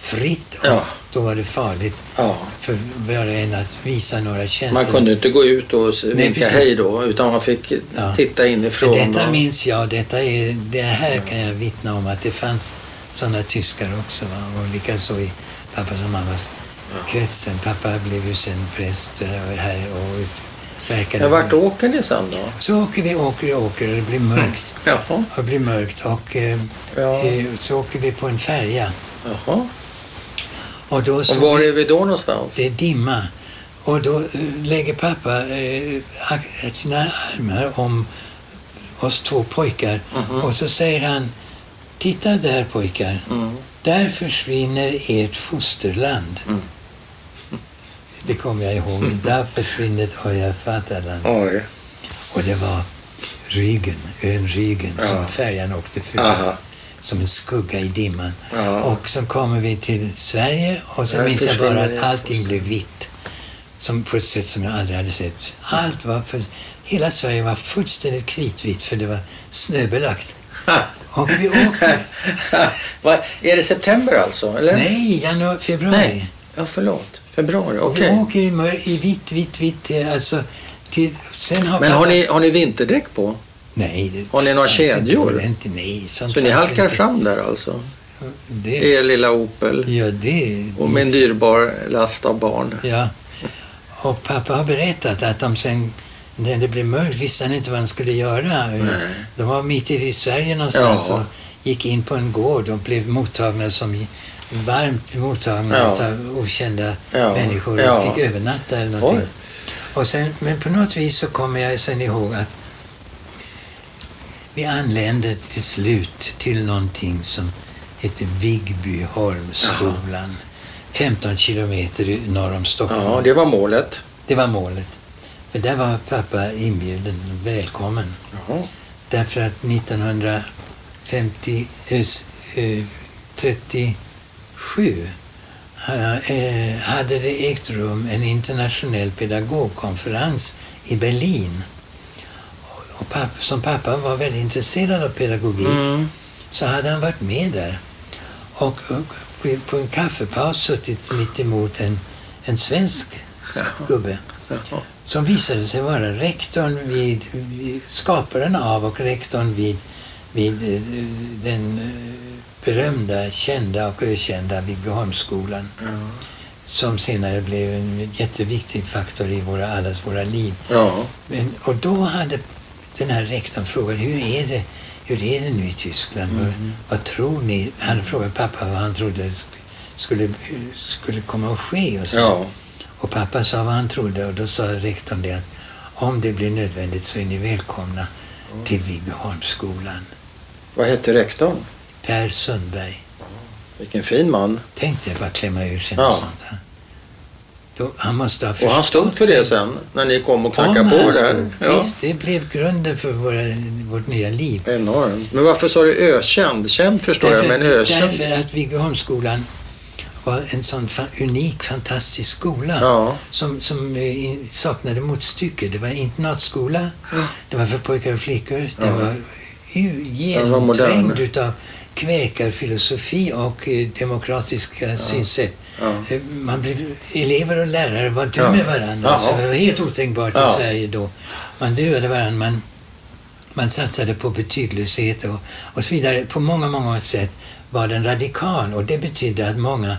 fritt och Ja. då var det farligt Ja. för var och en att visa några känslor. Man kunde inte gå ut och vinka hej då, utan man fick Ja. titta inifrån. Men detta och- minns jag. Detta är, det här kan jag vittna om att det fanns sådana tyskar också. Va? Och likaså i pappas och mammas kretsen. Pappa blev ju sen präst eh, här och verkade... Men vart åker ni sen då? Så åker vi, åker och åker och det blir mörkt. Jaha. Och det blir mörkt och eh, Ja. eh, så åker vi på en färja. Jaha. Och då Och var är vi då någonstans? det är dimma. Och då eh, lägger pappa eh, sina armar om oss två pojkar Mhm. och så säger han Titta där pojkar, Mm. där försvinner ert fosterland. Mm. Det kommer jag ihåg. Där försvinner Vaterland. Oj. Och det var Rügen, ön Rügen, Ja. som färjan åkte förbi. Som en skugga i dimman. Ja. Och så kommer vi till Sverige och så minns jag bara att det. allting blev vitt. Som på ett sätt som jag aldrig hade sett. Allt var för, hela Sverige var fullständigt kritvitt för det var snöbelagt. Och vi åker, är det september alltså? Eller? nej, januari, februari. Nej. Ja, förlåt. Februari, okej. vi åker i, mör, i vitt, vitt, vitt. eh, Alltså, till, sen har Men har ni, har ni vinterdäck på? Nej, det Har ni några kedjor? Ordentligt, nej, sånt Så ni halkar inte. fram där alltså? Det, Er lilla Opel? ja, det... Och med en dyrbar last av barn? Ja. Och pappa har berättat att de sen, när det blev mörkt, visste han inte vad han skulle göra. Nej. De var mitt i Sverige någonstans Ja. och gick in på en gård och blev mottagna som varmt mottagna Ja. av okända Ja. människor Ja. och fick övernatta eller någonting. Oj. Och sen, men på något vis så kommer jag sen ihåg att vi anlände till slut till någonting som heter Vigbyholmsskolan. 15 kilometer norr om Stockholm. Ja, det var målet. Det var målet. För där var pappa inbjuden, välkommen. Jaha. Därför att 1950, eh, s- eh, 37 ha- eh, hade det ägt rum en internationell pedagogkonferens i Berlin. Och- pappa, som pappa var väldigt intresserad av pedagogik Mm. så hade han varit med där. Och, och på- en kaffepaus suttit mitt emot en, en svensk gubbe som visade sig vara rektorn vid, vid skaparen av och rektorn vid, vid eh, den eh, berömda, kända och ökända Viggbyholmsskolan Ja. som senare blev en jätteviktig faktor i våra, allas våra liv. ja. Men, och då hade den här rektorn frågat hur är det, hur är det nu i Tyskland? Vad, vad tror ni? Han frågade pappa vad han trodde skulle, skulle komma att ske. Och, så. och pappa sa vad han trodde och då sa rektorn det att om det blir nödvändigt så är ni välkomna till Viggbyholmsskolan. Vad hette rektorn? Per Sundberg. Vilken fin man. Tänkte jag bara klämma ur sig Ja. sånt. här. Då, han måste ha Och han stod förstått för det sen, när ni kom och knackade på där. Ja. Visst, det blev grunden för våra, vårt nya liv. Enormt. Men varför sa du ökänd? Känd förstår jag, men ökänd? därför att Viggbyholmsskolan var en sån fa- unik, fantastisk skola Ja. som, som eh, saknade motstycke. Det var internatskola, Ja. det var för pojkar och flickor, det Ja. Den var genomträngd utav kväkarfilosofi och eh, demokratiska synsätt. Ja. Eh, Man blev, elever och lärare var du Ja. med varandra. Jaha. Så det var helt otänkbart Ja. i Sverige då. Man duade varandra. Man, man satsade på betyglöshet och, och så vidare. På många, många sätt var den radikal och det betydde att många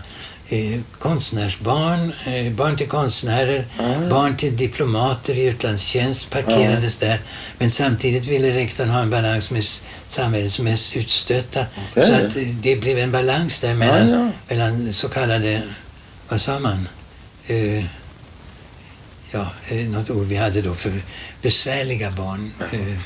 eh, konstnärsbarn, eh, barn till konstnärer, Ah. barn till diplomater i utlandstjänst parkerades där. Men samtidigt ville rektorn ha en balans med samhällets mest utstötta. Okej. Så att eh, det blev en balans där mellan, ja. mellan så kallade, vad sa man? Eh, ja, eh, något ord vi hade då för besvärliga barn. Eh,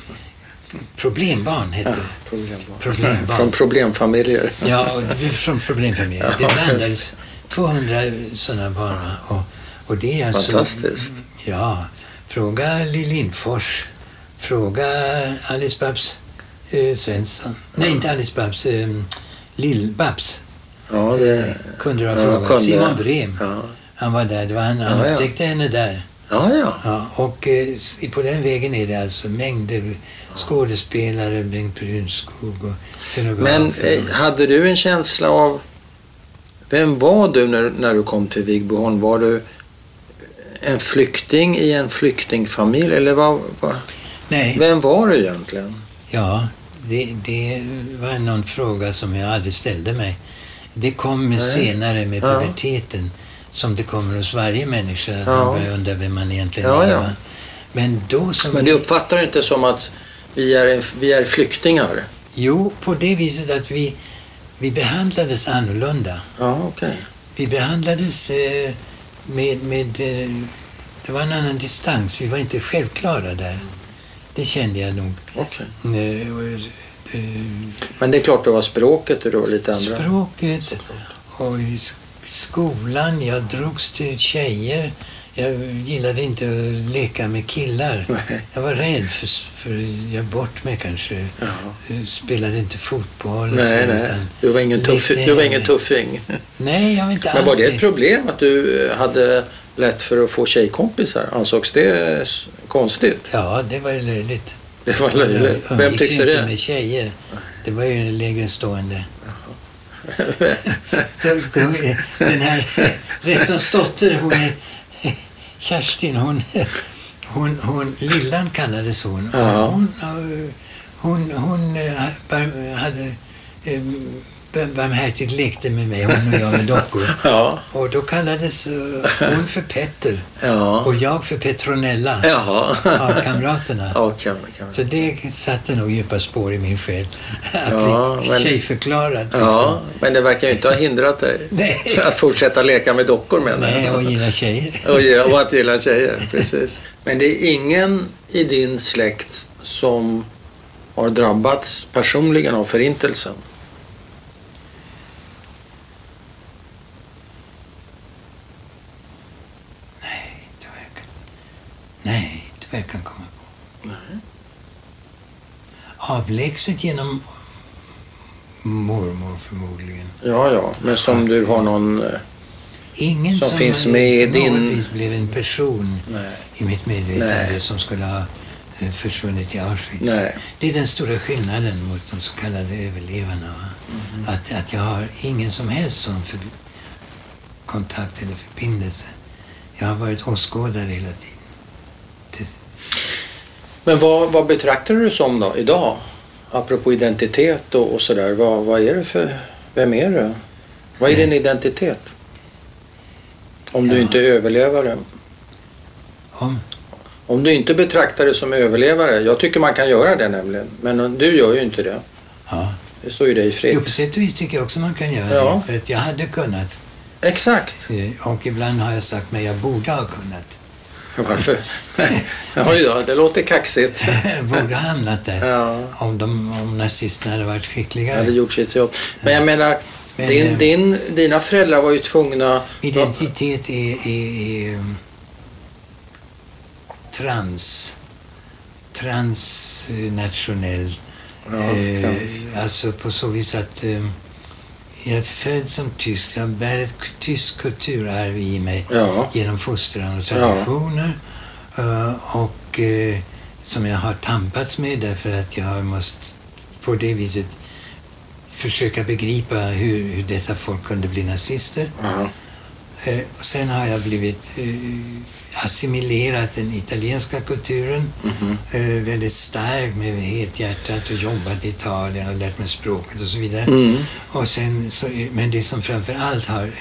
problembarn hette det. Problembarn. Problembarn. Från problemfamiljer. Ja, från problemfamiljer. Det Ja, blandades 200 sådana barn. va? Och, och det är alltså... Fantastiskt. Ja. Fråga Lill Lindfors. Fråga Alice Babs eh, Svensson. Nej, inte Alice Babs. Eh, Lill-Babs. Ja, det... Kunde du ha Ja, frågat. kunde. Simon Brem. Ja, Han var där. Det var han, han Ja, ja. upptäckte henne där. ja. ja. Ja, och eh, på den vägen är det alltså mängder skådespelare, Bengt Brunskog och scenografer. Men eh, hade du en känsla av... Vem var du när, när du kom till Vigboholm? Var du en flykting i en flyktingfamilj? Eller vad, vad, Nej, vem var du egentligen? ja, det, det var någon fråga som jag aldrig ställde mig. Det kommer senare med Ja. puberteten, som det kommer hos varje människa, att Ja. man börjar undra vem man egentligen Ja, är. ja. Men då som... Men du uppfattar inte som att vi är, vi är flyktingar? Jo, på det viset att vi, vi behandlades annorlunda. Ja, okej. Vi behandlades eh, med, med eh, det var en annan distans. Vi var inte självklara där. Det kände jag nog. okej. Eh, och, eh, Men det är klart det var språket och det var lite andra... språket och i sk- skolan. Jag drogs till tjejer. Jag gillade inte att leka med killar. Nej. Jag var rädd för, för att göra bort mig kanske. Ja. Eh, Spelade inte fotboll. Nej, så, nej. Du var ingen, tuff, du var ingen tuffing. Nej, jag var inte Men var alls det ett problem att du eh, hade lätt för att få tjejkompisar? Ansågs det konstigt? Ja, det var ju löjligt. Det var löjligt. Jag Vem tyckte inte det? med tjejer. Det var ju lägre stående. Den här rektorns dotter, hon är Kerstin, hon, hon, hon Lillan kallades hon. Ja. Hon, eh, hon, hon eh, bar- hade eh, barmhärtigt lekte med mig, hon och jag med dockor. ja. Och då kallades eh, hon för Petter Ja. och jag för Petronella Jaha. av kamraterna. Ja, kan, kan. Så det satte nog djupa spår i min själ. Att Ja, bli men- tjejförklarad. Liksom. Ja, men det verkar ju inte ha hindrat dig att fortsätta leka med dockor menar Nej, och gilla tjejer. Och, och att gilla tjejer, precis. Men det är ingen i din släkt som har drabbats personligen av förintelsen? vad jag kan komma på. Nej. Avlägset genom mormor förmodligen. Ja, ja, men som du har någon... Eh, ingen som, som finns med i din... blev en person Nej. i mitt medvetande Nej. som skulle ha eh, försvunnit i Auschwitz. Nej. Det är den stora skillnaden mot de så kallade överlevarna. Mm. Att, att jag har ingen som helst sån för... kontakt eller förbindelse. Jag har varit åskådare hela tiden. Men vad, vad betraktar du som då idag? Apropå identitet och, och sådär. Vad, vad är det för... Vem är du? Vad är din identitet? Om du Ja. inte är överlevare. om, Om du inte betraktar dig som överlevare. Jag tycker man kan göra det nämligen. Men du gör ju inte det. ja. Det står ju dig Jo, fritt. på sätt och vis tycker jag också man kan göra Ja. det. För att jag hade kunnat. Exakt. eh, Och ibland har jag sagt mig jag borde ha kunnat. Varför? Oj då, det låter kaxigt. borde ha hamnat där. Ja. Om, de, om nazisterna hade varit skickligare. hade gjort sitt jobb. Men jag menar, Men, din, eh, din, dina föräldrar var ju tvungna... Identitet är, är, är trans, transnationell. Ja, eh, trans. Alltså på så vis att eh, jag är född som tysk. Jag bär ett tyskt kulturarv i mig Ja. genom fostran och traditioner. Eh, och eh, som jag har tampats med därför att jag har måste på det viset försöka begripa hur, hur detta folk kunde bli nazister. Ja. Eh, sen har jag blivit eh, assimilerat den italienska kulturen Mhm. eh, väldigt starkt med helhjärtat och jobbat i Italien och lärt mig språket och så vidare. Mm. Och sen, så, men det som framför allt har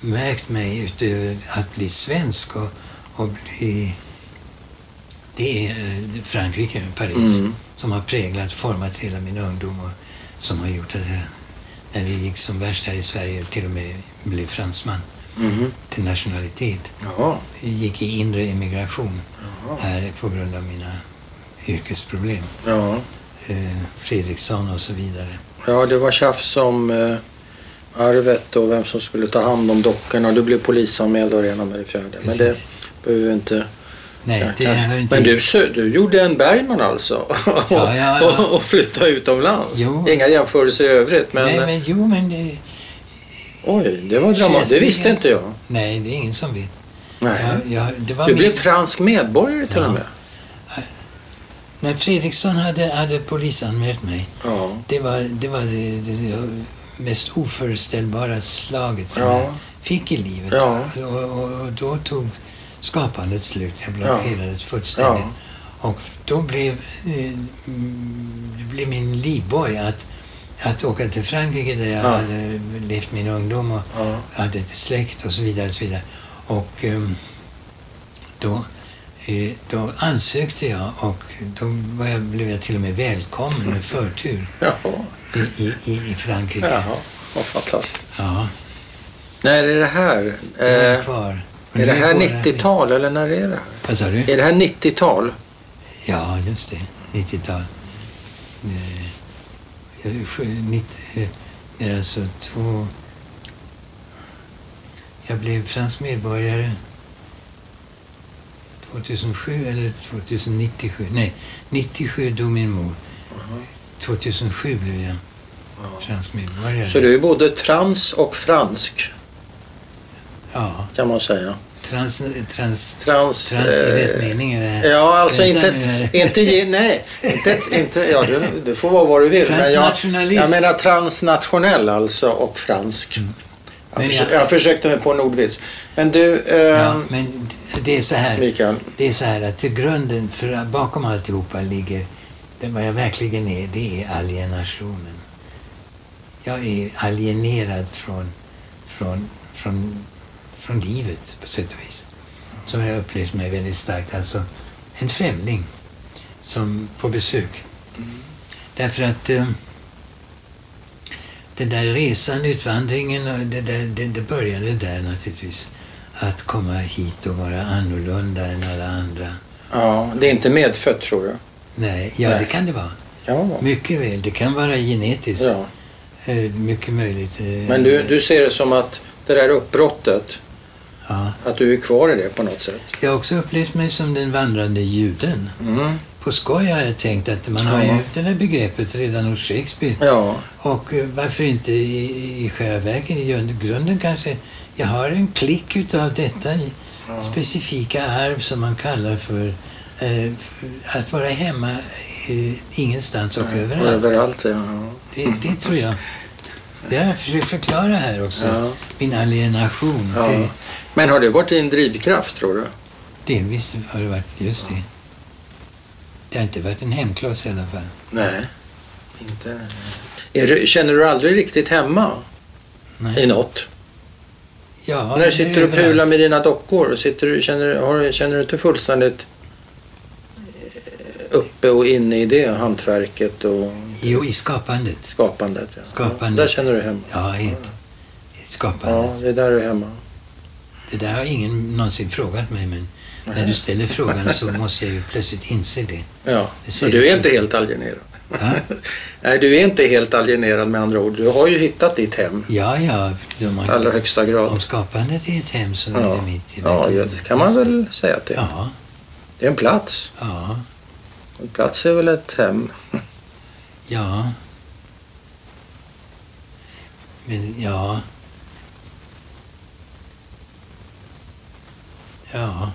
märkt mig utöver att bli svensk och, och bli... Det är Frankrike, Paris, Mm. som har präglat, format hela min ungdom och som har gjort att jag, när det gick som värst här i Sverige, till och med blev fransman Mhm. till nationalitet. Jaha. Jag gick i inre emigration Jaha. här på grund av mina yrkesproblem. Ja. Eh, Fredriksson och så vidare. ja, det var tjafs om eh, arvet och vem som skulle ta hand om dockorna. Du blev polisanmäld och det ena med det fjärde. Men det Precis. behöver vi inte... Nej, det hör inte Men du, du gjorde en Bergman alltså? och, Ja, ja, ja. och, och flyttade utomlands? Jo. Inga jämförelser i övrigt. Men, Nej, men jo, men det, oj, det var dramatiskt. Det visste inte jag. nej, det är ingen som vet. Nej. Jag, jag, det var Du min- blev fransk medborgare till Ja. och med? När Fredriksson hade, hade polisanmält mig, Ja. det var det, var det, det mest oföreställbara slaget som Ja. jag fick i livet. Ja. Och, och, och då tog skapandet slut. Jag blockerades fullständigt. Ja. Och då blev, eh, mm, blev min livboj att, att åka till Frankrike där jag Ja. hade levt min ungdom och Ja. hade ett släkt och så vidare. Och så vidare. Och ehm, då, eh, då ansökte jag och då var jag, blev jag till och med välkommen med förtur Jaha. i, i, i, Frankrike. Jaha. Vad fantastiskt. Ja, När är det här? jag är Eh, kvar. Är det här går 90-tal eller när är det här? Vad sa du? Är det här 90-tal? Ja, just det. 90-tal. Eh, jag- sju- nitt- eh, Det är alltså två... Jag blev fransk medborgare 2007 eller 2097. Nej, 97 dog min mor. 2007 blev jag fransk medborgare. Så du är både trans och fransk Ja, kan man säga. Trans... trans Trans... Trans i rätt mening. det. Ja, alltså inte, här. inte, nej, inte, inte, ja du, du får vara vad du vill. Men jag, jag menar transnationell alltså och fransk. Jag, Mm. Men försö- jag- jag försökte mig på en ordvits. Men du, eh, Ja, men det är så här. Mikael. Det är så här att till grunden, för bakom alltihopa ligger, det vad jag verkligen är, det är alienationen. Jag är alienerad från, från, från, från livet på sätt och vis. Som jag upplevt mig väldigt starkt. Alltså en främling som på besök. Därför att eh, den där resan, utvandringen, det, där, det, det började där naturligtvis. Att komma hit och vara annorlunda än alla andra. Ja, det är inte medfött tror du? Nej, ja Nej. det kan det vara. Kan vara. Mycket väl. Det kan vara genetiskt. Ja. Eh, Mycket möjligt. eh, Men du, du ser det som att det där uppbrottet, Ja. att du är kvar i det på något sätt? Jag har också upplevt mig som den vandrande juden. Mm. på skoj har jag tänkt att man har Ja. ju det där begreppet redan hos Shakespeare. Ja, Och eh, varför inte i, i själva verket, i grund- grunden kanske, jag har en klick utav detta Ja. specifika arv som man kallar för, eh, att vara hemma eh, ingenstans och överallt. överallt. Ja. Det, det tror jag. Det har jag försökt förklara här också. Ja. Min alienation. Ja. Det, Men har det varit en drivkraft tror du? delvis har det varit just det. Det har inte varit en hemklass i alla fall. Nej, inte. Är du, känner du aldrig riktigt hemma i Nej. något? Ja, När du sitter och överallt. pular med dina dockor, sitter du, känner, har, känner du inte fullständigt uppe och inne i det hantverket och Jo, i skapandet. skapandet? Ja. Skapandet. Ja, där känner du hemma. Ja, i, i skapandet. Ja, det är där du är hemma. Det där har ingen någonsin frågat mig, men när du ställer frågan så måste jag ju plötsligt inse det. Ja, så du är inte helt alienerad. Nej, du är inte helt alienerad med andra ord. Du har ju hittat ditt hem ja, ja har, allra högsta grad. om skapandet är ett hem så är Ja, det mitt. ja det kan man väl säga att det är. Ja, Det är en plats. ja, en plats är väl ett hem. ja. Men ja. Ja.